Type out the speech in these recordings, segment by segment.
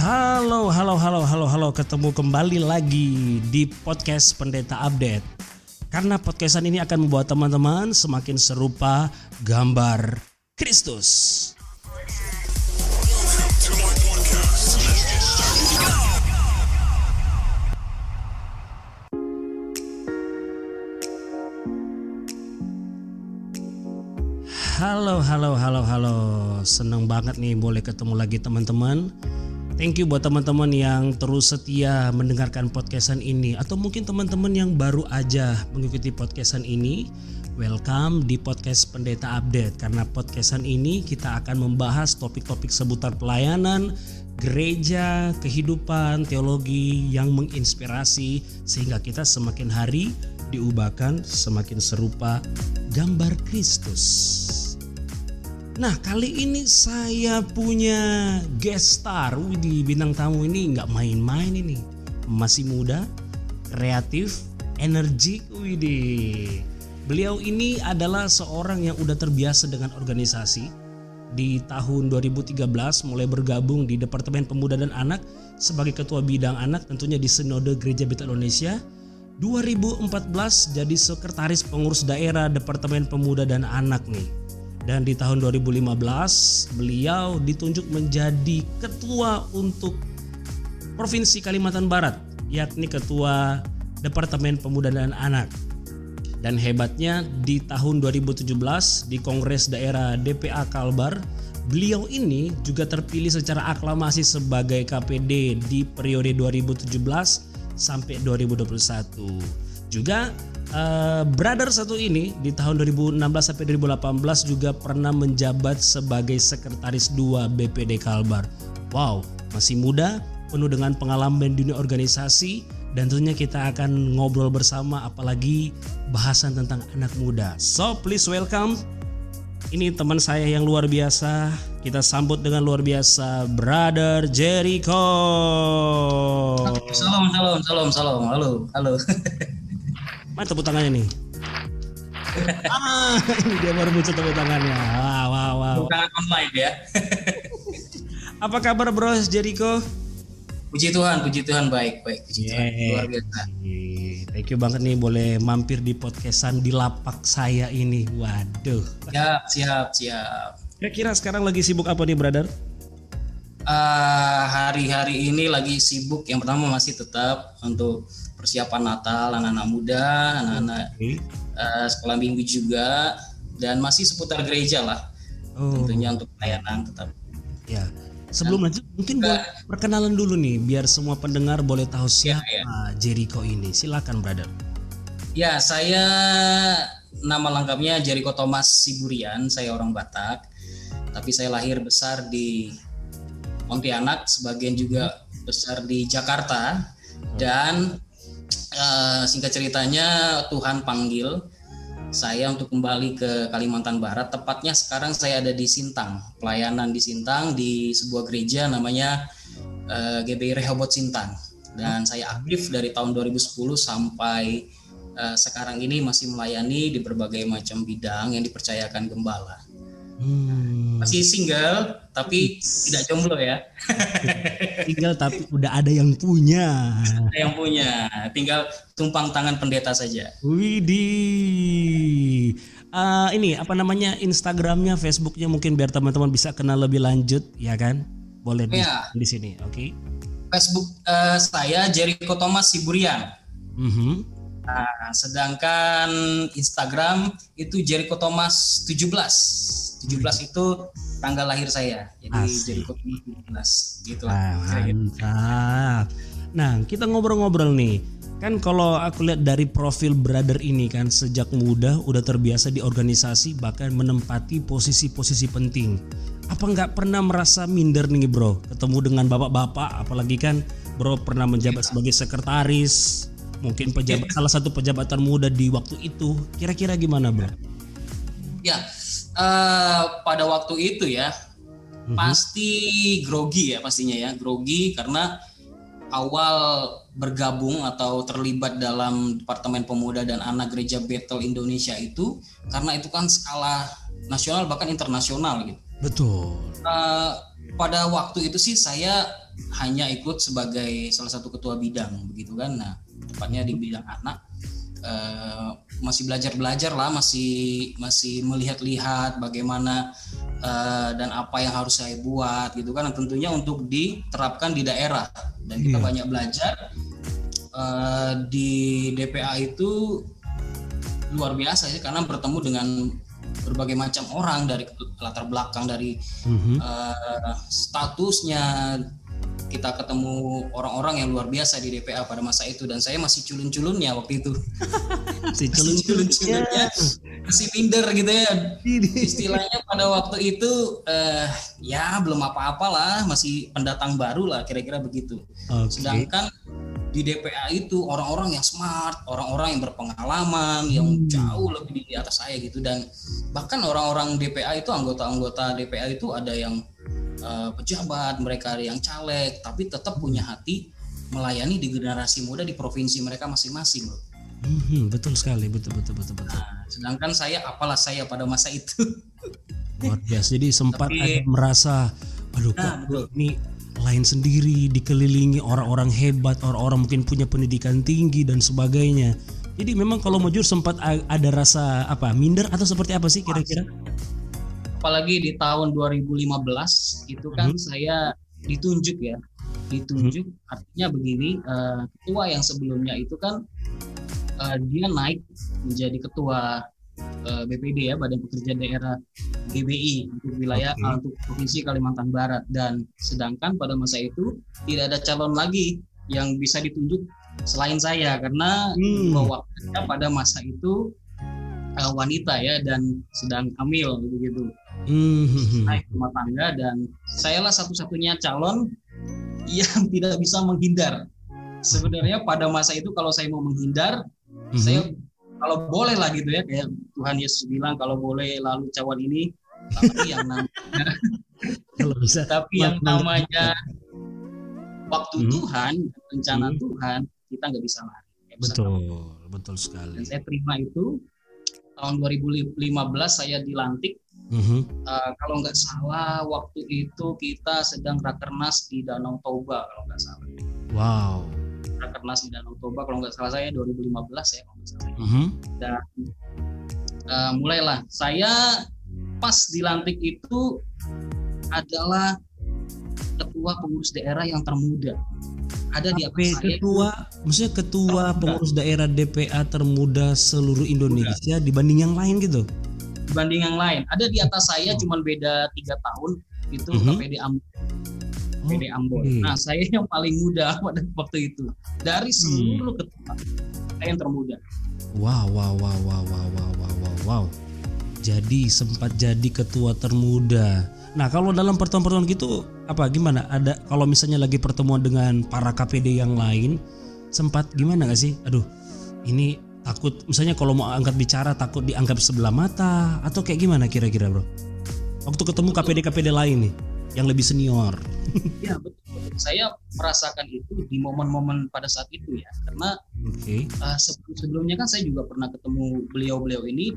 Halo, halo, halo, halo, halo. Ketemu kembali lagi di podcast Pendeta Update. Karena podcastan ini akan membuat teman-teman semakin serupa gambar Kristus. Halo, halo, halo, halo. Senang banget nih boleh ketemu lagi teman-teman. Thank you buat teman-teman yang terus setia mendengarkan podcastan ini atau mungkin teman-teman yang baru aja mengikuti podcastan ini. Welcome di podcast Pendeta Update karena podcastan ini kita akan membahas topik-topik seputar pelayanan, gereja, kehidupan, teologi yang menginspirasi sehingga kita semakin hari diubahkan semakin serupa gambar Kristus. Nah kali ini saya punya guest star di bintang tamu ini nggak main-main ini masih muda, kreatif, energik, widih. Beliau ini adalah seorang yang udah terbiasa dengan organisasi. Di tahun 2013 mulai bergabung di Departemen Pemuda dan Anak sebagai Ketua Bidang Anak tentunya di Sinode Gereja Beta Indonesia. 2014 jadi Sekretaris Pengurus Daerah Departemen Pemuda dan Anak nih dan di tahun 2015 beliau ditunjuk menjadi ketua untuk Provinsi Kalimantan Barat yakni ketua Departemen Pemuda dan Anak. Dan hebatnya di tahun 2017 di Kongres Daerah DPA Kalbar beliau ini juga terpilih secara aklamasi sebagai KPD di periode 2017 sampai 2021. Juga uh, brother satu ini di tahun 2016 sampai 2018 juga pernah menjabat sebagai sekretaris 2 BPD Kalbar. Wow, masih muda, penuh dengan pengalaman dunia organisasi dan tentunya kita akan ngobrol bersama apalagi bahasan tentang anak muda. So please welcome ini teman saya yang luar biasa. Kita sambut dengan luar biasa Brother Jericho. Salam, salam, salam, salam. Halo, halo. Mana tepuk tangannya nih? ah, ini dia baru muncul tepuk tangannya. Wow, wow, wow. Bukan online ya. Apa kabar Bro Jericho? Puji Tuhan, puji Tuhan baik, baik. Puji Yeah. Tuhan, luar biasa. Thank you banget nih boleh mampir di podcastan di lapak saya ini. Waduh. Siap, siap, siap. Kira-kira sekarang lagi sibuk apa nih, brother? Ah, hari-hari ini lagi sibuk. Yang pertama masih tetap untuk persiapan Natal, anak-anak muda, anak-anak Oke. eh, sekolah minggu juga, dan masih seputar gereja lah. Oh, Tentunya untuk pelayanan tetap. ya. Sebelum lanjut, mungkin boleh perkenalan dulu nih, biar semua pendengar boleh tahu siapa ya. Jericho ini. Silakan, brother. Ya, saya nama lengkapnya Jericho Thomas Siburian. Saya orang Batak, tapi saya lahir besar di Pontianak, sebagian juga besar di Jakarta. Dan eh, singkat ceritanya Tuhan panggil saya untuk kembali ke Kalimantan Barat. Tepatnya sekarang saya ada di Sintang, pelayanan di Sintang di sebuah gereja namanya eh, GBI Rehoboth Sintang. Dan saya aktif dari tahun 2010 sampai eh, sekarang ini masih melayani di berbagai macam bidang yang dipercayakan gembala. Hmm. Masih single tapi tidak jomblo ya. Tinggal tapi udah ada yang punya. Ada yang punya, tinggal tumpang tangan pendeta saja. Widih. Eh, ini apa namanya Instagramnya, Facebooknya mungkin biar teman-teman bisa kenal lebih lanjut, ya kan? Boleh di, Iya. di sini, oke? Facebook eh, saya Jericho Thomas Siburian. Mhm. Nah, sedangkan Instagram itu Jericho Thomas 17. 17 itu tanggal lahir saya. Jadi Asik. Jericho Thomas 17 gitu Ah, lah. kira-kira. mantap. Nah, kita ngobrol-ngobrol nih. Kan kalau aku lihat dari profil brother ini kan sejak muda udah terbiasa di organisasi bahkan menempati posisi-posisi penting. Apa nggak pernah merasa minder nih bro ketemu dengan bapak-bapak apalagi kan bro pernah menjabat sebagai sekretaris mungkin pejabat salah satu pejabat termuda di waktu itu kira-kira gimana bro? Ya, eh, pada waktu itu ya Mhm. pasti grogi ya pastinya ya grogi karena awal bergabung atau terlibat dalam Departemen Pemuda dan Anak Gereja Bethel Indonesia itu karena itu kan skala nasional bahkan internasional gitu. Betul. Eh, pada waktu itu sih saya hanya ikut sebagai salah satu ketua bidang begitu kan. Nah, tepatnya di bidang anak uh, masih belajar-belajar lah, masih masih melihat-lihat bagaimana uh, dan apa yang harus saya buat gitu kan. tentunya untuk diterapkan di daerah dan kita yeah. banyak belajar uh, di DPA itu luar biasa ya karena bertemu dengan berbagai macam orang dari latar belakang dari mm-hmm. uh, statusnya kita ketemu orang-orang yang luar biasa di DPA pada masa itu. Dan saya masih culun-culunnya waktu itu. Si culun-culunnya. Masih minder gitu ya. Istilahnya pada waktu itu uh, ya belum apa-apalah. Masih pendatang baru lah kira-kira begitu. Okay. sedangkan di DPA itu orang-orang yang smart, orang-orang yang berpengalaman, yang hmm. jauh lebih di atas saya gitu. Dan bahkan orang-orang DPA itu anggota-anggota DPA itu ada yang uh, pejabat, mereka yang caleg, tapi tetap punya hati melayani di generasi muda di provinsi mereka masing-masing loh. Hmm, betul sekali, betul betul betul betul. Nah, sedangkan saya apalah saya pada masa itu. Luar biasa. Jadi sempat tapi, ada merasa, aduh nah, kok ini lain sendiri, dikelilingi orang-orang hebat, orang-orang mungkin punya pendidikan tinggi dan sebagainya. Jadi memang kalau maju sempat ada rasa apa minder atau seperti apa sih kira-kira? Apalagi di tahun 2015 itu kan hmm. saya ditunjuk ya, ditunjuk hmm. artinya begini uh, ketua yang sebelumnya itu kan uh, dia naik menjadi ketua uh, eh, BPD ya Badan Pekerja Daerah GBI untuk wilayah okay. uh, untuk provinsi Kalimantan Barat dan sedangkan pada masa itu tidak ada calon lagi yang bisa ditunjuk selain saya karena hmm. waktunya pada masa itu uh, wanita ya dan sedang hamil begitu hmm. naik rumah tangga dan sayalah satu-satunya calon yang tidak bisa menghindar sebenarnya pada masa itu kalau saya mau menghindar hmm. saya kalau boleh lah gitu ya kayak Tuhan Yesus bilang kalau boleh lalu cawan ini tapi yang namanya kalau bisa tapi yang namanya waktu hmm. Tuhan rencana hmm. Tuhan kita nggak bisa lari betul betul sekali dan saya terima itu tahun 2015 saya dilantik Mm-hmm. Uh, kalau nggak salah waktu itu kita sedang rakernas di Danau Toba kalau nggak salah. Wow. Rakernas di Danau Toba kalau nggak salah saya 2015 ya kalau nggak salah. Mm-hmm. Dan uh, mulailah saya pas dilantik itu adalah ketua pengurus daerah yang termuda. Ada di apa? Ketua, ya, Ketua, maksudnya ketua termuda. pengurus daerah DPA termuda seluruh Indonesia termuda. dibanding yang lain gitu. Dibanding yang lain, ada di atas saya oh. cuma beda tiga tahun itu mm -hmm. KPD Ambon. KPD oh. Ambon. Nah, saya yang paling muda pada waktu itu dari hmm. seluruh hmm. ketua saya yang termuda. Wow, wow, wow, wow, wow, wow, wow, wow. Jadi sempat jadi ketua termuda Nah, kalau dalam pertemuan-pertemuan gitu apa gimana? Ada kalau misalnya lagi pertemuan dengan para KPD yang lain sempat gimana gak sih? Aduh, ini takut misalnya kalau mau angkat bicara takut dianggap sebelah mata atau kayak gimana kira-kira, Bro? Waktu ketemu KPD-KPD lain nih yang lebih senior. ya betul, Saya merasakan itu di momen-momen pada saat itu ya, karena okay. uh, sebelumnya kan saya juga pernah ketemu beliau-beliau ini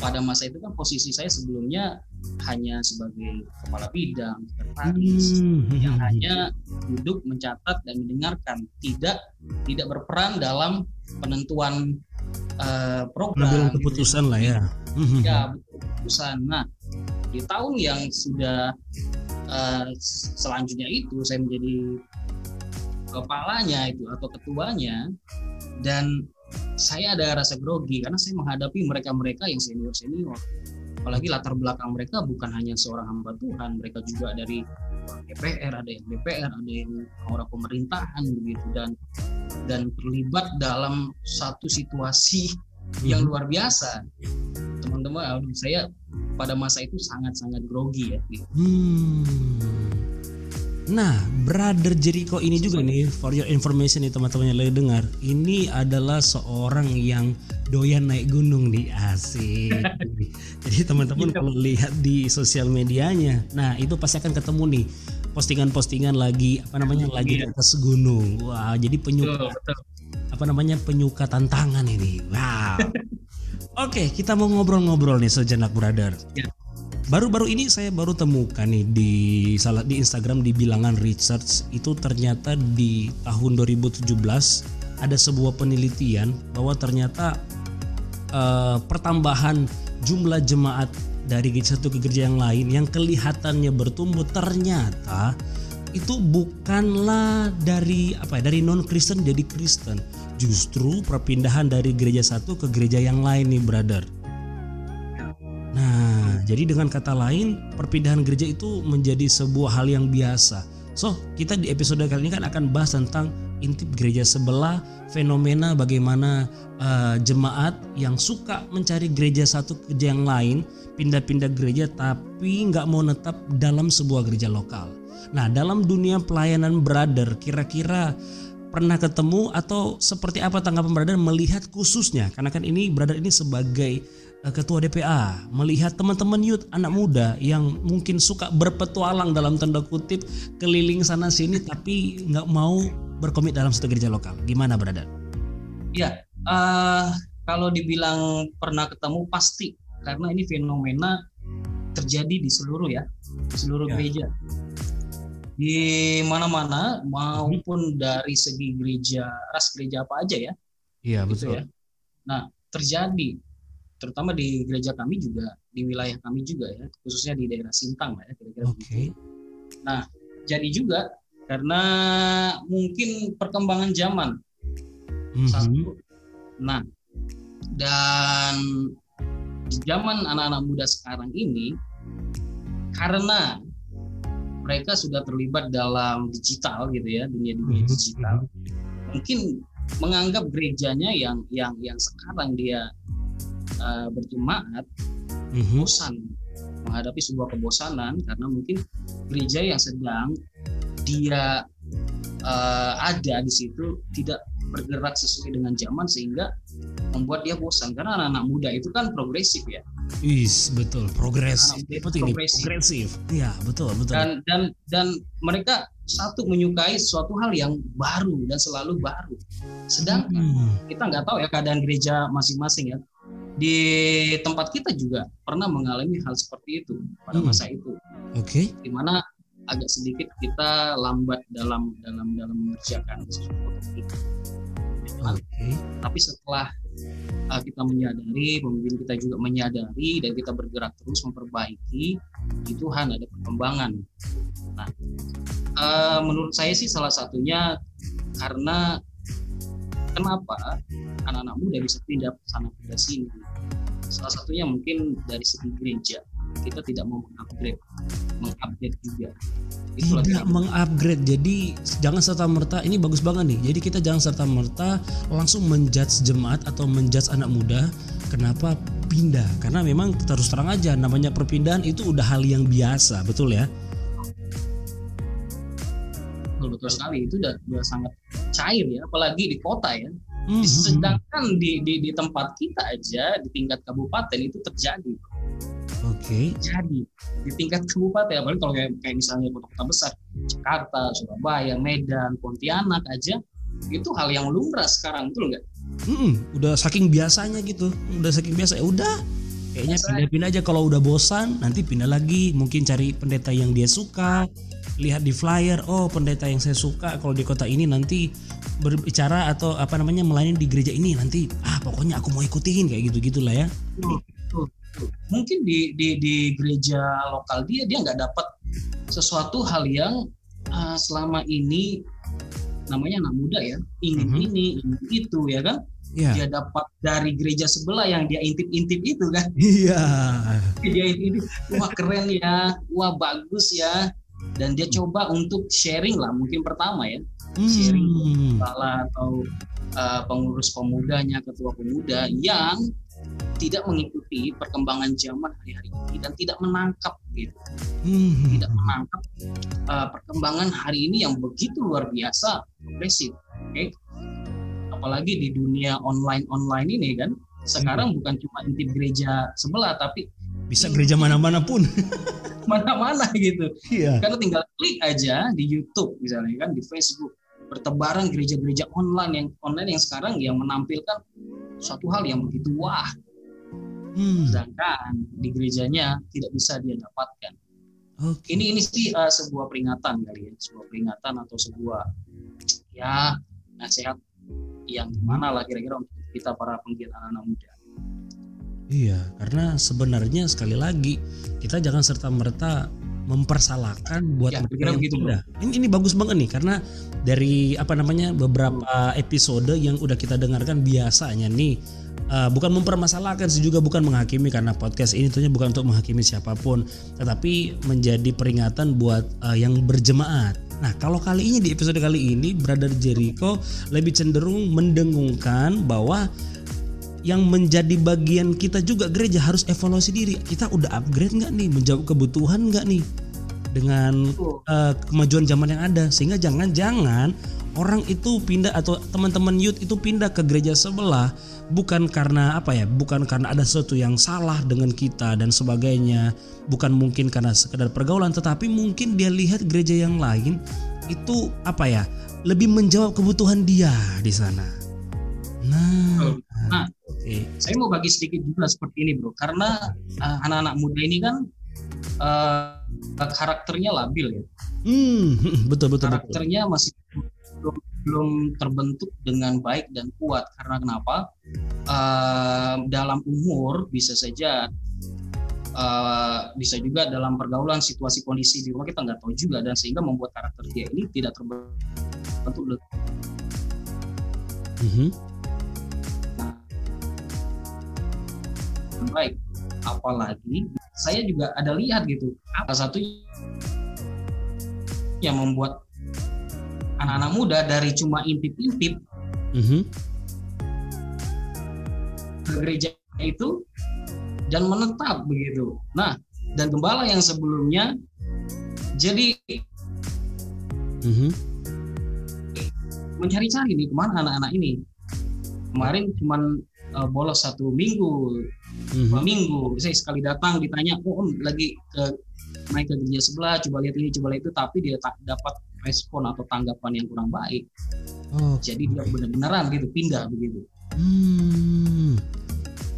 pada masa itu kan posisi saya sebelumnya hanya sebagai kepala bidang, sekretaris hmm. yang hanya duduk mencatat dan mendengarkan, tidak tidak berperan dalam penentuan uh, program. Ambil keputusan gitu. lah ya. Ya, keputusan. Nah, di tahun yang sudah uh, selanjutnya itu saya menjadi kepalanya itu atau ketuanya dan saya ada rasa grogi karena saya menghadapi mereka-mereka yang senior-senior apalagi latar belakang mereka bukan hanya seorang hamba Tuhan mereka juga dari DPR ada yang DPR ada yang orang pemerintahan begitu dan dan terlibat dalam satu situasi yang hmm. luar biasa teman-teman saya pada masa itu sangat-sangat grogi ya. Hmm. Nah, Brother Jericho ini juga nih, for your information nih teman-teman yang lagi dengar, ini adalah seorang yang doyan naik gunung nih, asik. Jadi teman-teman iya. kalau lihat di sosial medianya, nah itu pasti akan ketemu nih postingan-postingan lagi apa namanya lagi di atas gunung. Wah, jadi penyuka apa namanya penyuka tantangan ini. Wow. Oke, kita mau ngobrol-ngobrol nih sejenak, brother. Ya. baru-baru ini saya baru temukan nih di salah di Instagram di bilangan research itu ternyata di tahun 2017 ada sebuah penelitian bahwa ternyata uh, pertambahan jumlah jemaat dari gereja satu ke gereja yang lain yang kelihatannya bertumbuh ternyata itu bukanlah dari apa ya dari non Kristen jadi Kristen justru perpindahan dari gereja satu ke gereja yang lain nih brother Nah, jadi dengan kata lain, perpindahan gereja itu menjadi sebuah hal yang biasa. So, kita di episode kali ini kan akan bahas tentang intip gereja sebelah, fenomena bagaimana uh, jemaat yang suka mencari gereja satu ke gereja yang lain, pindah-pindah gereja tapi nggak mau netap dalam sebuah gereja lokal. Nah, dalam dunia pelayanan brother, kira-kira pernah ketemu atau seperti apa tanggapan brother melihat khususnya karena kan ini brother ini sebagai Eh, ketua DPA melihat teman-teman youth anak muda yang mungkin suka berpetualang dalam tanda kutip keliling sana sini tapi nggak mau berkomit dalam satu gereja lokal. Gimana berada? Ya, uh, kalau dibilang pernah ketemu pasti karena ini fenomena terjadi di seluruh ya, di seluruh ya. gereja. Di mana-mana maupun dari segi gereja ras gereja apa aja ya. Iya, gitu betul. Ya. Nah, terjadi terutama di gereja kami juga di wilayah kami juga ya khususnya di daerah Sintang lah ya kira-kira okay. Nah jadi juga karena mungkin perkembangan zaman mm-hmm. satu. Nah dan di zaman anak-anak muda sekarang ini karena mereka sudah terlibat dalam digital gitu ya dunia dunia mm-hmm. digital mungkin menganggap gerejanya yang yang yang sekarang dia uh, berjemaat mm-hmm. bosan menghadapi sebuah kebosanan karena mungkin gereja yang sedang dia uh, ada di situ tidak bergerak sesuai dengan zaman sehingga membuat dia bosan karena anak-anak muda itu kan progresif ya. Is betul progresif. Betul progresif. progresif. Iya betul betul. Dan dan dan mereka satu menyukai suatu hal yang baru dan selalu baru. Sedangkan hmm. kita nggak tahu ya keadaan gereja masing-masing ya di tempat kita juga pernah mengalami hal seperti itu pada hmm. masa itu. Oke. Okay. Di mana agak sedikit kita lambat dalam dalam dalam mengerjakan sesuatu itu. Okay. Tapi setelah uh, kita menyadari, pemimpin kita juga menyadari dan kita bergerak terus memperbaiki, di Tuhan ada perkembangan. Nah, uh, menurut saya sih salah satunya karena kenapa anak-anak muda bisa pindah ke sana ke sini salah satunya mungkin dari segi gereja kita tidak mau mengupgrade mengupgrade juga. Itu tidak mengupgrade. Jadi jangan serta merta ini bagus banget nih. Jadi kita jangan serta merta langsung menjudge jemaat atau menjudge anak muda kenapa pindah? Karena memang terus terang aja namanya perpindahan itu udah hal yang biasa betul ya? Betul betul sekali. Itu udah, udah sangat cair ya apalagi di kota ya. Hmm. Sedangkan di, di di tempat kita aja di tingkat kabupaten itu terjadi. Oke. Okay. Jadi di tingkat kabupaten, apalagi kalau kayak, kayak misalnya kota-kota besar, Jakarta, Surabaya, Medan, Pontianak aja, itu hal yang lumrah sekarang, betul nggak? Hmm, udah saking biasanya gitu, udah saking biasa ya udah. Kayaknya pindah-pindah aja kalau udah bosan, nanti pindah lagi, mungkin cari pendeta yang dia suka, lihat di flyer oh pendeta yang saya suka kalau di kota ini nanti berbicara atau apa namanya melayani di gereja ini nanti ah pokoknya aku mau ikutin kayak gitu gitulah ya mungkin di di di gereja lokal dia dia nggak dapat sesuatu hal yang uh, selama ini namanya anak muda ya ingin mhm. -huh. ini ingin itu ya kan yeah. dia dapat dari gereja sebelah yang dia intip-intip itu kan iya yeah. dia ini wah keren ya wah bagus ya dan dia coba untuk sharing lah mungkin pertama ya hmm. sharing kepala atau uh, pengurus pemudanya ketua pemuda yang tidak mengikuti perkembangan zaman hari-hari ini dan tidak menangkap gitu hmm. tidak menangkap uh, perkembangan hari ini yang begitu luar biasa progresif oke okay? apalagi di dunia online online ini kan sekarang hmm. bukan cuma intip gereja sebelah tapi bisa gereja mana-mana pun mana-mana gitu. Iya. Karena tinggal klik aja di YouTube misalnya kan di Facebook bertebaran gereja-gereja online yang online yang sekarang yang menampilkan suatu hal yang begitu wah. hmm. sedangkan di gerejanya tidak bisa dia dapatkan. Okay. Ini ini sih uh, sebuah peringatan kali ya, sebuah peringatan atau sebuah ya nasihat yang gimana lah kira-kira untuk kita para penggiat anak-anak muda. Iya, karena sebenarnya sekali lagi kita jangan serta merta mempersalahkan buat ya, mereka yang begitu, Ini ini bagus banget nih karena dari apa namanya beberapa episode yang udah kita dengarkan biasanya nih uh, bukan mempermasalahkan sih juga bukan menghakimi karena podcast ini tentunya bukan untuk menghakimi siapa pun tetapi menjadi peringatan buat uh, yang berjemaat. Nah, kalau kali ini di episode kali ini Brother Jericho lebih cenderung mendengungkan bahwa yang menjadi bagian kita juga gereja harus evaluasi diri. Kita udah upgrade nggak nih, menjawab kebutuhan nggak nih dengan uh, kemajuan zaman yang ada. Sehingga jangan-jangan orang itu pindah atau teman-teman youth itu pindah ke gereja sebelah bukan karena apa ya, bukan karena ada sesuatu yang salah dengan kita dan sebagainya, bukan mungkin karena sekedar pergaulan, tetapi mungkin dia lihat gereja yang lain itu apa ya, lebih menjawab kebutuhan dia di sana. Nah, nah Okay. Saya mau bagi sedikit juga seperti ini bro, karena uh, anak-anak muda ini kan uh, karakternya labil ya. Hmm, betul betul. Karakternya betul. masih belum, belum terbentuk dengan baik dan kuat karena kenapa? Uh, dalam umur bisa saja uh, bisa juga dalam pergaulan situasi kondisi di rumah kita nggak tahu juga dan sehingga membuat karakter dia ini tidak terbentuk. Mm -hmm. Baik apalagi saya juga ada lihat gitu apa satu yang membuat anak-anak muda dari cuma intip-intip mm-hmm. ke gereja itu dan menetap begitu nah dan gembala yang sebelumnya jadi mm-hmm. mencari-cari nih ke mana anak-anak ini kemarin cuman uh, bolos satu minggu mm-hmm. dua minggu. Saya sekali datang ditanya oh om lagi ke naik ke gereja sebelah coba lihat ini coba lihat itu tapi dia tak dapat respon atau tanggapan yang kurang baik. Oh, jadi dia benar-benaran gitu pindah begitu. Hmm.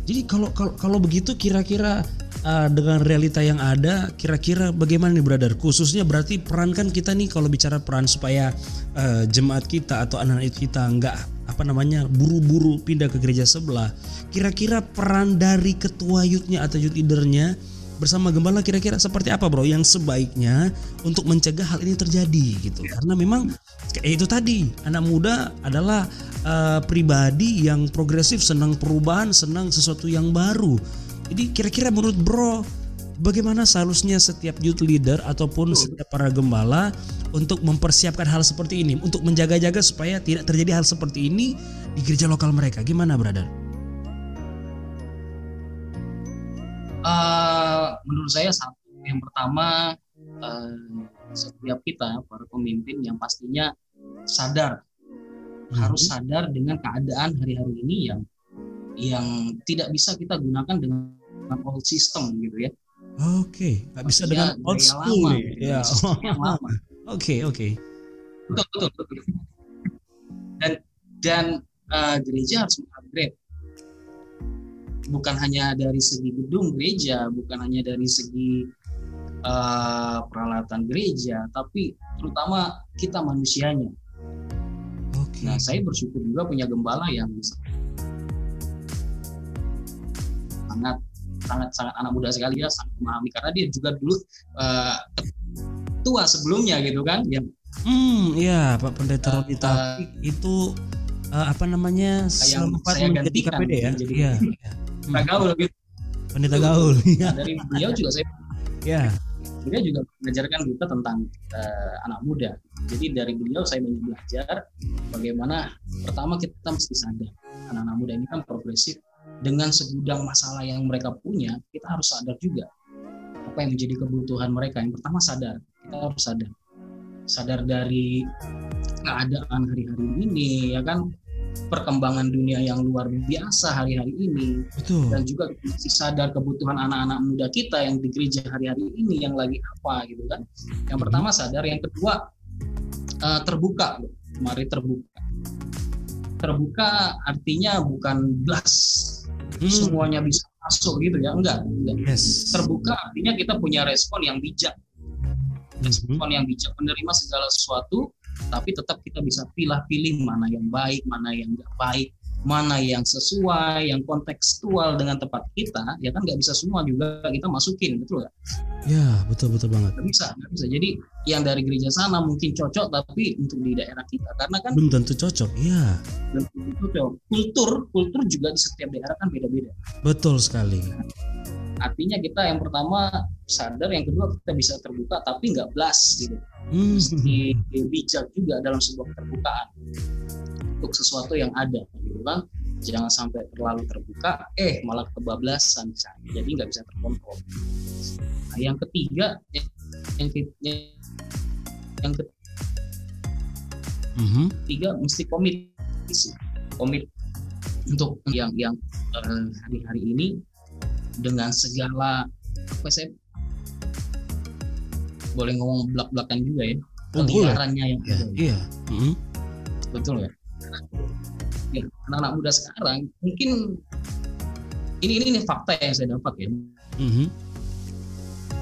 jadi kalau kalau kalau begitu kira-kira uh, dengan realita yang ada kira-kira bagaimana nih brother? Khususnya berarti peran kan kita nih kalau bicara peran supaya uh, jemaat kita atau anak-anak kita nggak apa namanya buru-buru pindah ke gereja sebelah kira-kira peran dari ketua youthnya atau youth leadernya bersama gembala kira-kira seperti apa bro yang sebaiknya untuk mencegah hal ini terjadi gitu. Karena memang kayak itu tadi anak muda adalah uh, pribadi yang progresif senang perubahan senang sesuatu yang baru. Jadi kira-kira menurut bro bagaimana seharusnya setiap youth leader ataupun setiap para gembala untuk mempersiapkan hal seperti ini untuk menjaga-jaga supaya tidak terjadi hal seperti ini di gereja lokal mereka? Gimana brother? Uh, menurut saya satu. Yang pertama uh, setiap kita para pemimpin yang pastinya sadar. Hmm. harus sadar dengan keadaan hari-hari ini yang yang tidak bisa kita gunakan dengan old system gitu ya Oke, nggak bisa dengan old school lama, ya. Oke, oke. Betul, betul, betul. Dan dan uh, gereja harus mengupgrade. Bukan hanya dari segi gedung gereja, bukan hanya dari segi uh, peralatan gereja, tapi terutama kita manusianya. Okay. Nah, saya bersyukur juga punya gembala yang sangat sangat sangat anak muda sekali ya sangat memahami karena dia juga dulu uh, tua sebelumnya gitu kan ya hmm iya Pak Pendeta uh, Rodi uh, itu uh, apa namanya sempat menjadi KPD ya jadi ya, ya. Hmm. gaul gitu pendeta gaul ya. dari beliau juga saya ya beliau juga mengajarkan kita tentang uh, anak muda jadi dari beliau saya banyak belajar bagaimana pertama kita mesti sadar anak-anak muda ini kan progresif dengan segudang masalah yang mereka punya, kita harus sadar juga apa yang menjadi kebutuhan mereka. Yang pertama sadar, kita harus sadar. Sadar dari keadaan hari-hari ini, ya kan, perkembangan dunia yang luar biasa hari-hari ini, Betul. dan juga masih sadar kebutuhan anak-anak muda kita yang di gereja hari-hari ini yang lagi apa gitu kan. Yang mhm. pertama sadar, yang kedua uh, terbuka, mari terbuka. Terbuka artinya bukan blast hmm. semuanya bisa masuk gitu ya enggak, enggak. Yes. terbuka artinya kita punya respon yang bijak respon hmm. yang bijak menerima segala sesuatu tapi tetap kita bisa pilih-pilih mana yang baik mana yang enggak baik mana yang sesuai, yang kontekstual dengan tempat kita, ya kan nggak bisa semua juga kita masukin, betul nggak? Ya, betul betul banget. Nggak bisa, nggak bisa. Jadi yang dari gereja sana mungkin cocok, tapi untuk di daerah kita, karena kan belum tentu cocok, ya. Belum tentu cocok. Kultur, kultur juga di setiap daerah kan beda-beda. Betul sekali. Artinya kita yang pertama sadar, yang kedua kita bisa terbuka, tapi nggak blas gitu. Hmm. Mesti bijak juga dalam sebuah keterbukaan untuk sesuatu yang ada. Gitu kan jangan sampai terlalu terbuka eh malah kebablasan jadi nggak bisa terkontrol. Nah yang ketiga yang yang, yang mm-hmm. ketiga mesti komit. Komit untuk yang yang uh, hari-hari ini dengan segala apa saya boleh ngomong belak-belakan juga ya. Oh, keliarannya yang iya, iya. Mm-hmm. betul ya ya anak-anak muda sekarang mungkin ini ini, ini fakta yang saya dapat ya. Mm-hmm.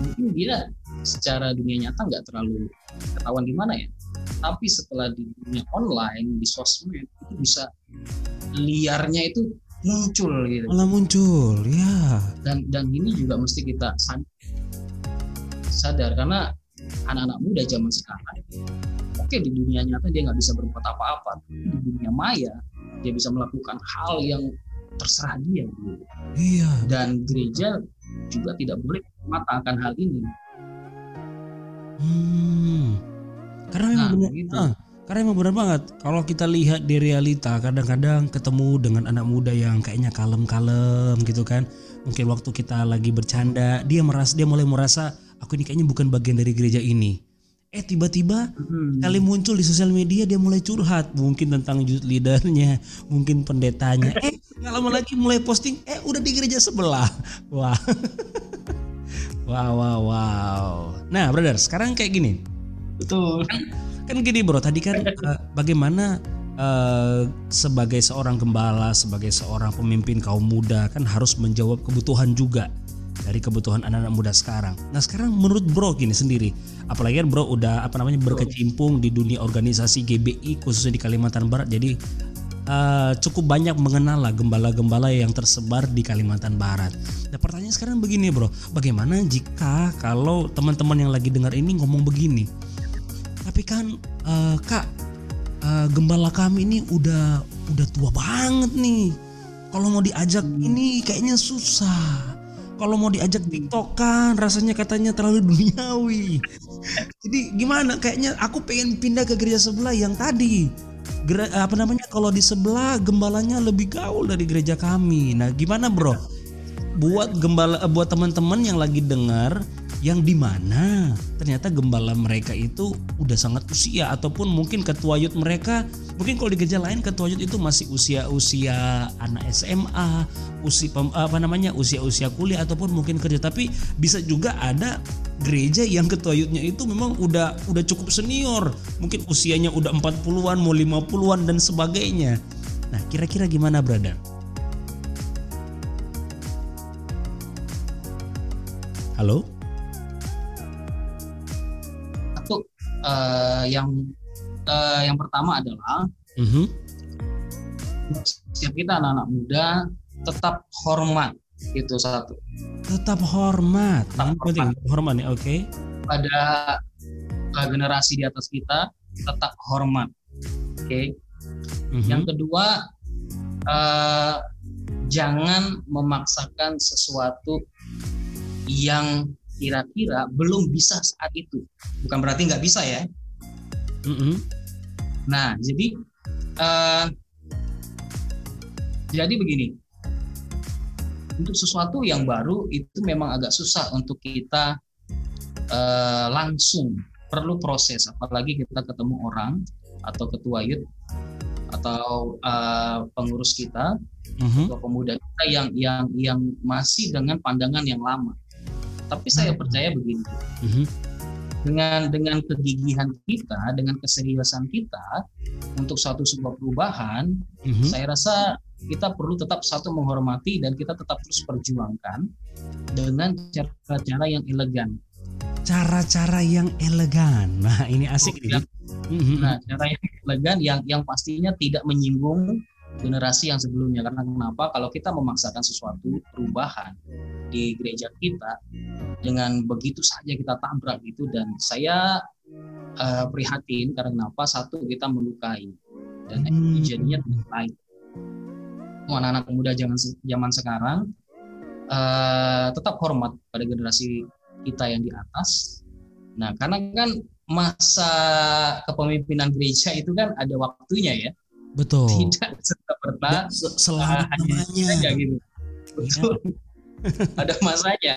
mungkin dia secara dunia nyata nggak terlalu ketahuan gimana ya. Tapi setelah di dunia online di sosmed itu bisa liarnya itu muncul gitu. Malah muncul ya dan dan ini juga mesti kita sadar. Karena anak-anak muda zaman sekarang oke di dunia nyata dia nggak bisa berbuat apa-apa di dunia maya dia bisa melakukan hal yang terserah dia Iya. Dan gereja juga tidak boleh mengatakan hal ini. Hmm. Karena memang nah, benar, gitu. ah, karena memang benar banget. Kalau kita lihat di realita, kadang-kadang ketemu dengan anak muda yang kayaknya kalem-kalem gitu kan. Mungkin waktu kita lagi bercanda, dia merasa dia mulai merasa aku ini kayaknya bukan bagian dari gereja ini eh tiba-tiba hmm. kali muncul di sosial media dia mulai curhat. Mungkin tentang youth leadernya mungkin pendetanya. Eh nggak lama lagi mulai posting. Eh udah di gereja sebelah. Wah. Wow wow wow. Nah brother sekarang kayak gini. Betul. Kan, kan gini bro tadi kan uh, bagaimana uh, sebagai seorang gembala sebagai seorang pemimpin kaum muda kan harus menjawab kebutuhan juga dari kebutuhan anak-anak muda sekarang. Nah sekarang menurut Bro gini sendiri, apalagi kan Bro udah apa namanya berkecimpung di dunia organisasi GBI khususnya di Kalimantan Barat, jadi uh, cukup banyak mengenal lah gembala-gembala yang tersebar di Kalimantan Barat. Nah pertanyaan sekarang begini Bro, bagaimana jika kalau teman-teman yang lagi dengar ini ngomong begini, tapi kan uh, Kak uh, gembala kami ini udah udah tua banget nih. Kalau mau diajak hmm. ini kayaknya susah kalau mau diajak tiktokan rasanya katanya terlalu duniawi. Jadi gimana? Kayaknya aku pengen pindah ke gereja sebelah yang tadi. Gere, apa namanya? Kalau di sebelah gembalanya lebih gaul dari gereja kami. Nah gimana bro? Buat gembala buat teman-teman yang lagi dengar yang di mana ternyata gembala mereka itu udah sangat usia ataupun mungkin ketua yud mereka mungkin kalau di gereja lain ketua yud itu masih usia-usia anak SMA, usia apa namanya usia-usia kuliah ataupun mungkin kerja tapi bisa juga ada gereja yang ketua yudnya itu memang udah udah cukup senior, mungkin usianya udah 40-an mau 50-an dan sebagainya. Nah, kira-kira gimana brother? Halo? Uh, yang uh, yang pertama adalah mm-hmm. setiap kita anak-anak muda tetap hormat itu satu tetap hormat tetap hormat, hormat nih oke okay. pada uh, generasi di atas kita tetap hormat oke okay? mm-hmm. yang kedua uh, jangan memaksakan sesuatu yang kira-kira belum bisa saat itu. Bukan berarti nggak bisa ya. Mm-hmm. Nah, jadi uh, jadi begini. Untuk sesuatu yang baru itu memang agak susah untuk kita uh, langsung perlu proses, apalagi kita ketemu orang atau ketua yud atau uh, pengurus kita mm-hmm. atau pemuda kita yang yang yang masih dengan pandangan yang lama tapi saya percaya begini, mm-hmm. dengan dengan kegigihan kita, dengan keseriusan kita untuk suatu sebuah perubahan, mm-hmm. saya rasa kita perlu tetap satu menghormati dan kita tetap terus perjuangkan dengan cara-cara yang elegan. Cara-cara yang elegan. Nah, ini asik oh, ya. Nah, cara yang elegan yang yang pastinya tidak menyinggung generasi yang sebelumnya. Karena kenapa? Kalau kita memaksakan sesuatu perubahan di gereja kita dengan begitu saja kita tabrak gitu dan saya uh, prihatin karena kenapa? Satu kita melukai dan hmm. jadinya baik. Anak-anak muda zaman zaman sekarang uh, tetap hormat pada generasi kita yang di atas. Nah karena kan masa kepemimpinan gereja itu kan ada waktunya ya betul. Tidak serta merta selamanya saja gitu. Betul. Ya. ada masanya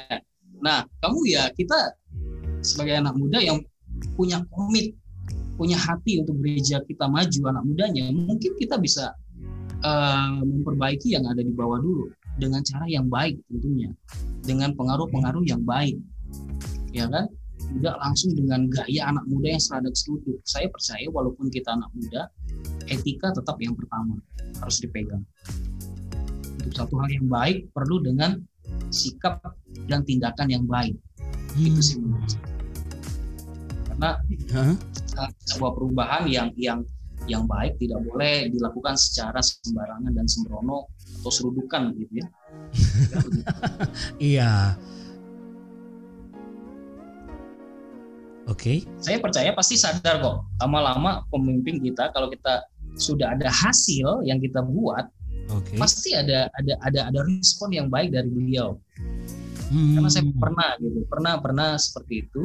nah kamu ya kita sebagai anak muda yang punya komit, punya hati untuk gereja kita maju anak mudanya, mungkin kita bisa uh, memperbaiki yang ada di bawah dulu dengan cara yang baik tentunya, dengan pengaruh-pengaruh yang baik, ya kan? Tidak langsung dengan gaya anak muda yang seradak seruduk. Saya percaya walaupun kita anak muda, etika tetap yang pertama harus dipegang. Untuk satu hal yang baik perlu dengan sikap dan tindakan yang baik. Hmm. Itu sih menurut saya karena huh? uh, sebuah perubahan yang yang yang baik tidak boleh dilakukan secara sembarangan dan sembrono atau serudukan gitu ya. iya. Oke. Okay. Saya percaya pasti sadar kok lama-lama pemimpin kita kalau kita sudah ada hasil yang kita buat, okay. pasti ada ada ada ada respon yang baik dari beliau hmm. karena saya pernah gitu pernah pernah seperti itu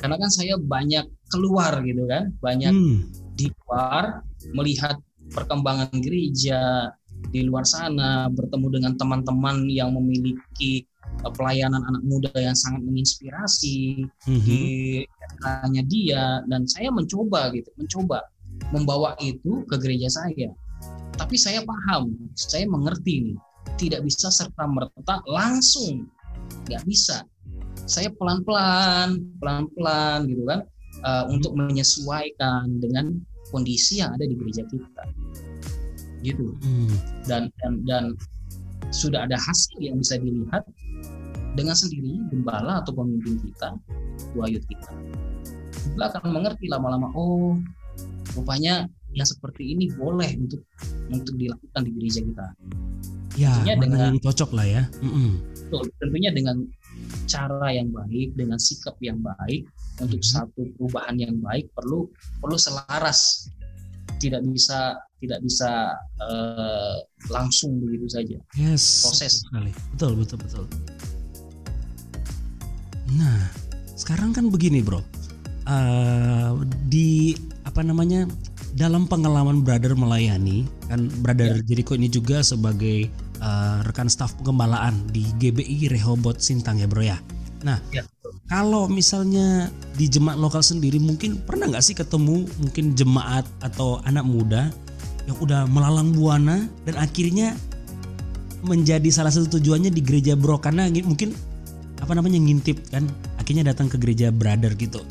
karena kan saya banyak keluar gitu kan banyak hmm. di luar melihat perkembangan gereja di luar sana bertemu dengan teman-teman yang memiliki eh, pelayanan anak muda yang sangat menginspirasi hmm. di hanya dia dan saya mencoba gitu mencoba membawa itu ke gereja saya. Tapi saya paham saya mengerti nih tidak bisa serta merta langsung nggak bisa. Saya pelan-pelan pelan-pelan gitu kan uh, untuk menyesuaikan dengan kondisi yang ada di gereja kita gitu. Hmm. dan dan dan sudah ada hasil yang bisa dilihat dengan sendiri gembala atau pemimpin kita wayut kita. Kita akan mengerti lama-lama oh rupanya yang seperti ini boleh untuk untuk dilakukan di gereja kita. Ya dengan cocok lah ya. Mm -mm betul. Tentunya dengan cara yang baik dengan sikap yang baik untuk hmm. satu perubahan yang baik perlu perlu selaras tidak bisa tidak bisa uh, langsung begitu saja yes proses sekali betul betul betul nah sekarang kan begini bro uh, di apa namanya dalam pengalaman brother melayani kan brother ya. Jericho ini juga sebagai uh, rekan staf pengembalaan di GBI Rehobot Sintang ya bro ya. Nah, ya. Kalau misalnya di jemaat lokal sendiri mungkin pernah nggak sih ketemu mungkin jemaat atau anak muda yang udah melalang buana dan akhirnya menjadi salah satu tujuannya di gereja bro karena mungkin apa namanya ngintip kan akhirnya datang ke gereja brother gitu.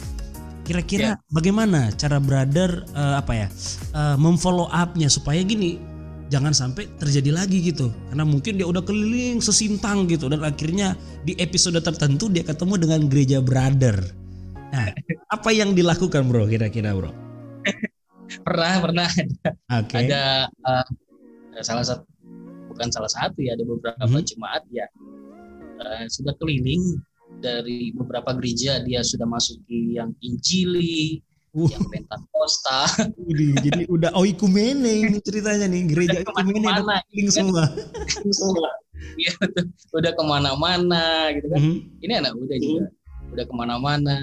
Kira-kira ya. bagaimana cara brother uh, apa ya uh, memfollow upnya supaya gini jangan sampai terjadi lagi gitu. Karena mungkin dia udah keliling sesintang gitu dan akhirnya di episode tertentu dia ketemu dengan gereja brother. Nah apa yang dilakukan bro kira-kira bro? Pernah pernah. Okay. ada uh, salah satu bukan salah satu ya ada beberapa hmm. jemaat ya uh, sudah keliling dari beberapa gereja. Dia sudah masuki yang injili Uh. yang Pentakosta. jadi udah oikumene ini ceritanya nih gereja oikumene mana ya, semua. semua. Iya udah ke mana-mana gitu kan. Mm -hmm. Ini anak muda juga udah ke mana-mana.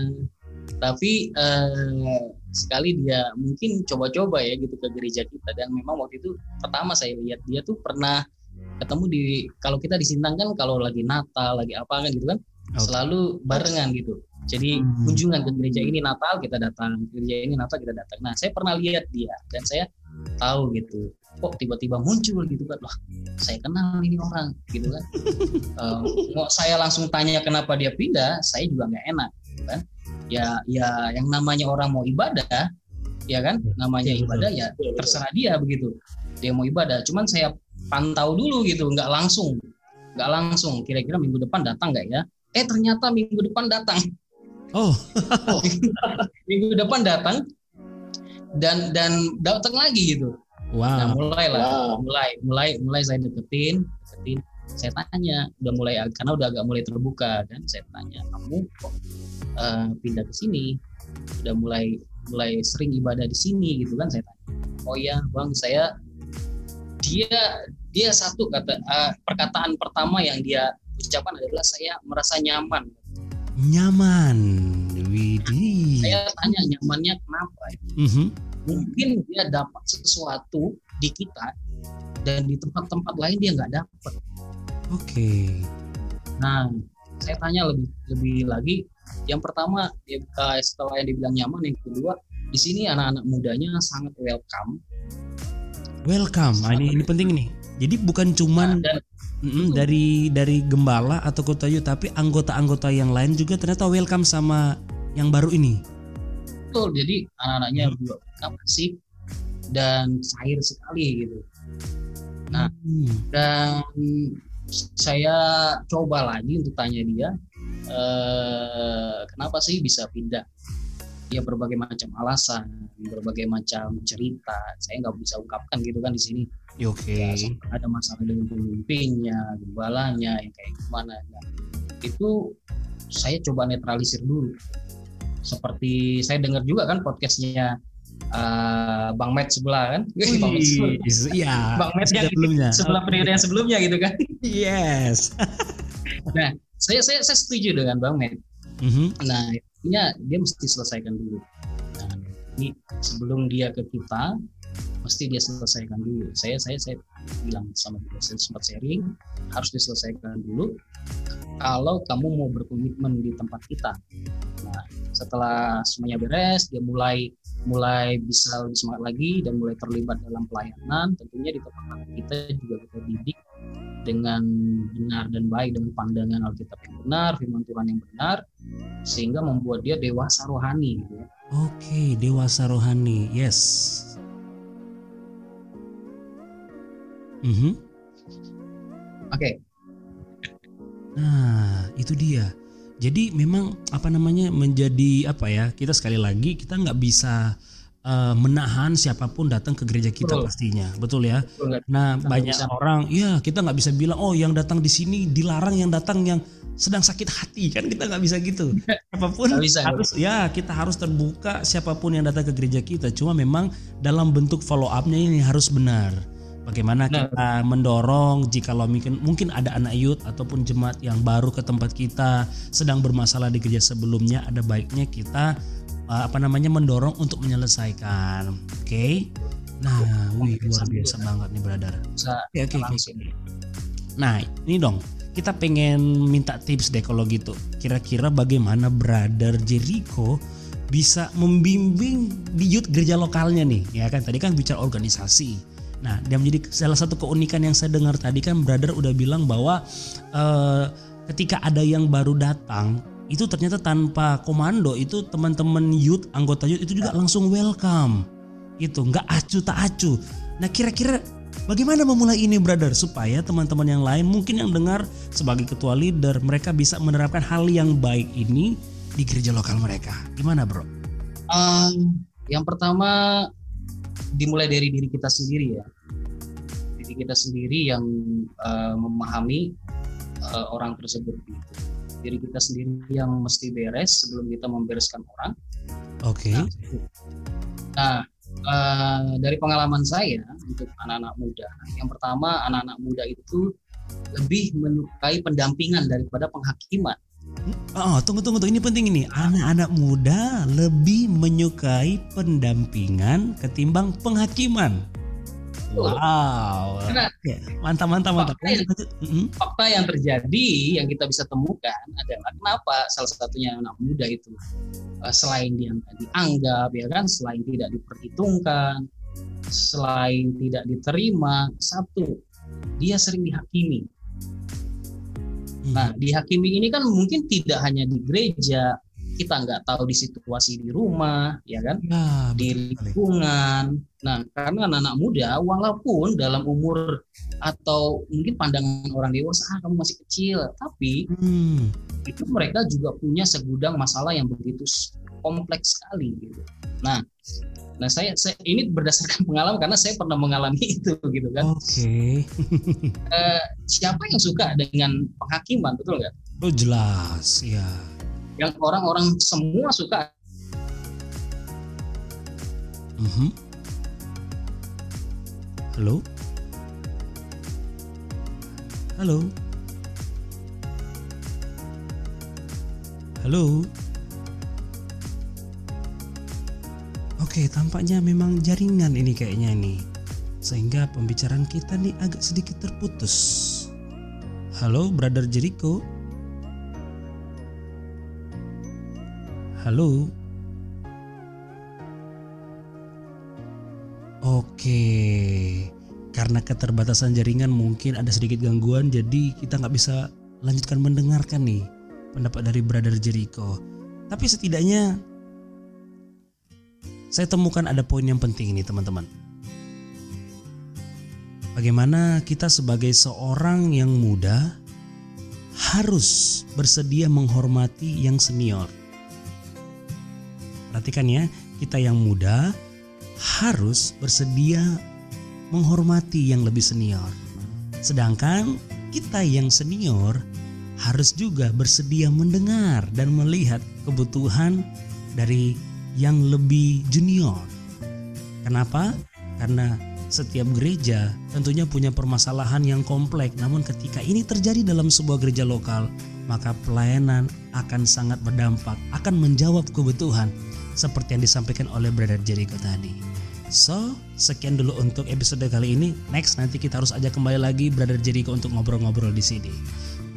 Tapi uh, sekali dia mungkin coba-coba ya gitu ke gereja kita dan memang waktu itu pertama saya lihat dia tuh pernah ketemu di kalau kita di Sintang kan kalau lagi Natal lagi apa kan gitu kan okay. selalu barengan gitu jadi hmm. kunjungan ke gereja ini Natal kita datang, gereja ini Natal kita datang. Nah, saya pernah lihat dia dan saya tahu gitu. Kok tiba-tiba muncul gitu kan? Wah, saya kenal ini orang gitu kan. uh, mau saya langsung tanya kenapa dia pindah, saya juga nggak enak gitu kan. Ya ya yang namanya orang mau ibadah, ya kan? Namanya ibadah ya terserah dia begitu. dia mau ibadah cuman saya pantau dulu gitu nggak langsung nggak langsung kira-kira minggu depan datang nggak ya eh ternyata minggu depan datang oh. Minggu depan datang dan dan datang lagi gitu. Wow. Nah mulai lah wow. mulai mulai mulai saya deketin deketin. Saya tanya udah mulai karena udah agak mulai terbuka dan saya tanya kamu kok uh, pindah ke sini? Udah mulai mulai sering ibadah di sini gitu kan saya tanya. Oh ya bang saya dia dia satu kata uh, perkataan pertama yang dia ucapkan adalah saya merasa nyaman nyaman Widih. saya tanya nyamannya kenapa ya? mm-hmm. mungkin dia dapat sesuatu di kita dan di tempat-tempat lain dia nggak dapat oke okay. nah saya tanya lebih lebih lagi yang pertama uh, setelah yang dibilang nyaman yang kedua di sini anak-anak mudanya sangat welcome welcome nah, ini ini penting nih jadi bukan cuman nah, dan, mm, dari dari gembala atau kota yu tapi anggota-anggota yang lain juga ternyata welcome sama yang baru ini betul jadi anak-anaknya hmm. juga sih dan cair sekali gitu nah hmm. dan saya coba lagi untuk tanya dia eh, kenapa sih bisa pindah ya berbagai macam alasan, berbagai macam cerita. Saya nggak bisa ungkapkan gitu kan di sini. Oke. Okay. Ya, ada masalah dengan pemimpinnya, gembalanya, yang kayak gimana. Ya. Itu saya coba netralisir dulu. Seperti saya dengar juga kan podcastnya uh, Bang Met sebelah kan? Wih, Bang Met sebelah. Iya. Bang Met yang sebelumnya. sebelah periode yang sebelumnya gitu kan? Yes. nah, saya saya saya setuju dengan Bang Met. Mm -hmm. Nah, artinya dia mesti selesaikan dulu nah, ini sebelum dia ke kita mesti dia selesaikan dulu saya saya saya bilang sama saya sempat sharing harus diselesaikan dulu kalau kamu mau berkomitmen di tempat kita nah setelah semuanya beres dia mulai mulai bisa lebih semangat lagi dan mulai terlibat dalam pelayanan tentunya di tempat kita juga kita didik dengan benar dan baik dengan pandangan Alkitab yang benar, firman Tuhan yang benar, sehingga membuat dia dewasa rohani. Gitu ya. Oke, dewasa rohani, yes. Mm -hmm. Oke. Okay. Nah, itu dia. Jadi memang apa namanya menjadi apa ya? Kita sekali lagi kita nggak bisa uh, menahan siapa pun datang ke gereja kita betul. pastinya, betul ya. Betul. Nah kita banyak bisa. orang, ya kita nggak bisa bilang oh yang datang di sini dilarang yang datang yang sedang sakit hati kan kita nggak bisa gitu. Siapa pun bisa, harus ya kita harus terbuka siapa pun yang datang ke gereja kita. Cuma memang dalam bentuk follow upnya ini harus benar. Bagaimana nah. kita mendorong jika lo mungkin mungkin ada anak youth ataupun jemaat yang baru ke tempat kita sedang bermasalah di gereja sebelumnya ada baiknya kita uh, apa namanya mendorong untuk menyelesaikan. Oke. Okay? Nah, wih luar biasa banget nih brother. Oke oke oke. Nah, ini dong kita pengen minta tips deh kalau gitu. Kira-kira bagaimana brother Jericho bisa membimbing di youth gereja lokalnya nih, ya kan? Tadi kan bicara organisasi. Nah, dia menjadi salah satu keunikan yang saya dengar tadi kan brother udah bilang bahwa uh, ketika ada yang baru datang itu ternyata tanpa komando itu teman-teman youth anggota youth itu juga langsung welcome. Itu nggak acu tak acu. Nah kira-kira bagaimana memulai ini brother? Supaya teman-teman yang lain mungkin yang dengar sebagai ketua leader mereka bisa menerapkan hal yang baik ini di gereja lokal mereka. Gimana bro? Um, yang pertama dimulai dari diri kita sendiri ya diri kita sendiri yang uh, memahami uh, orang tersebut gitu diri kita sendiri yang mesti beres sebelum kita membereskan orang. Oke. Okay. Nah, nah uh, dari pengalaman saya untuk anak-anak muda, yang pertama anak-anak muda itu lebih menyukai pendampingan daripada penghakiman. Oh, tunggu tunggu tunggu ini penting ini. Anak-anak muda lebih menyukai pendampingan ketimbang penghakiman. Wow. Mantap mantap mantap. Fakta yang, mm-hmm. fakta yang terjadi yang kita bisa temukan adalah kenapa salah satunya anak muda itu uh, selain dia dianggap ya kan, selain tidak diperhitungkan, selain tidak diterima, satu dia sering dihakimi. Nah, dihakimi ini kan mungkin tidak hanya di gereja, kita nggak tahu di situasi di rumah, ya kan, Ya, di lingkungan. Nah, karena anak-anak muda, walaupun dalam umur atau mungkin pandangan orang dewasa, ah kamu masih kecil, tapi Hmm, itu mereka juga punya segudang masalah yang begitu kompleks sekali. Gitu. Nah, nah saya, saya ini berdasarkan pengalaman karena saya pernah mengalami itu, gitu kan. Oke. Eh, siapa yang suka dengan penghakiman, betul nggak? Oh jelas, ya. Yang orang-orang semua suka Mhm. Halo? Halo? Halo? Oke, tampaknya memang jaringan ini kayaknya nih. Sehingga pembicaraan kita nih agak sedikit terputus. Halo, Brother Jericho? Halo? Oke, karena keterbatasan jaringan mungkin ada sedikit gangguan, jadi kita nggak bisa lanjutkan mendengarkan nih pendapat dari Brother Jericho. Tapi setidaknya saya temukan ada poin yang penting nih teman-teman. Bagaimana kita sebagai seorang yang muda harus bersedia menghormati yang senior. Perhatikan ya, kita yang muda harus bersedia menghormati yang lebih senior. Sedangkan kita yang senior harus juga bersedia mendengar dan melihat kebutuhan dari yang lebih junior. Kenapa? Karena setiap gereja tentunya punya permasalahan yang kompleks. Namun ketika ini terjadi dalam sebuah gereja lokal, maka pelayanan akan sangat berdampak, akan menjawab kebutuhan seperti yang disampaikan oleh Brother Jericho tadi. So, sekian dulu untuk episode kali ini. Next nanti kita harus ajak kembali lagi Brother Jericho untuk ngobrol-ngobrol di sini.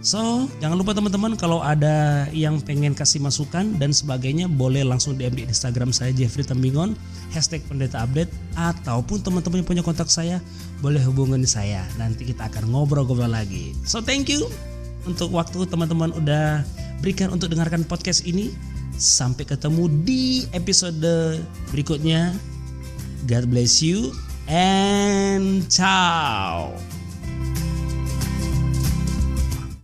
So, jangan lupa teman-teman kalau ada yang pengen kasih masukan dan sebagainya boleh langsung DM di Instagram saya Jeffrey Tembingon hashtag pendeta update ataupun teman-teman yang punya kontak saya boleh hubungin saya. Nanti kita akan ngobrol-ngobrol lagi. So, thank you untuk waktu teman-teman udah berikan untuk dengarkan podcast ini. Sampai ketemu di episode berikutnya. God bless you and ciao.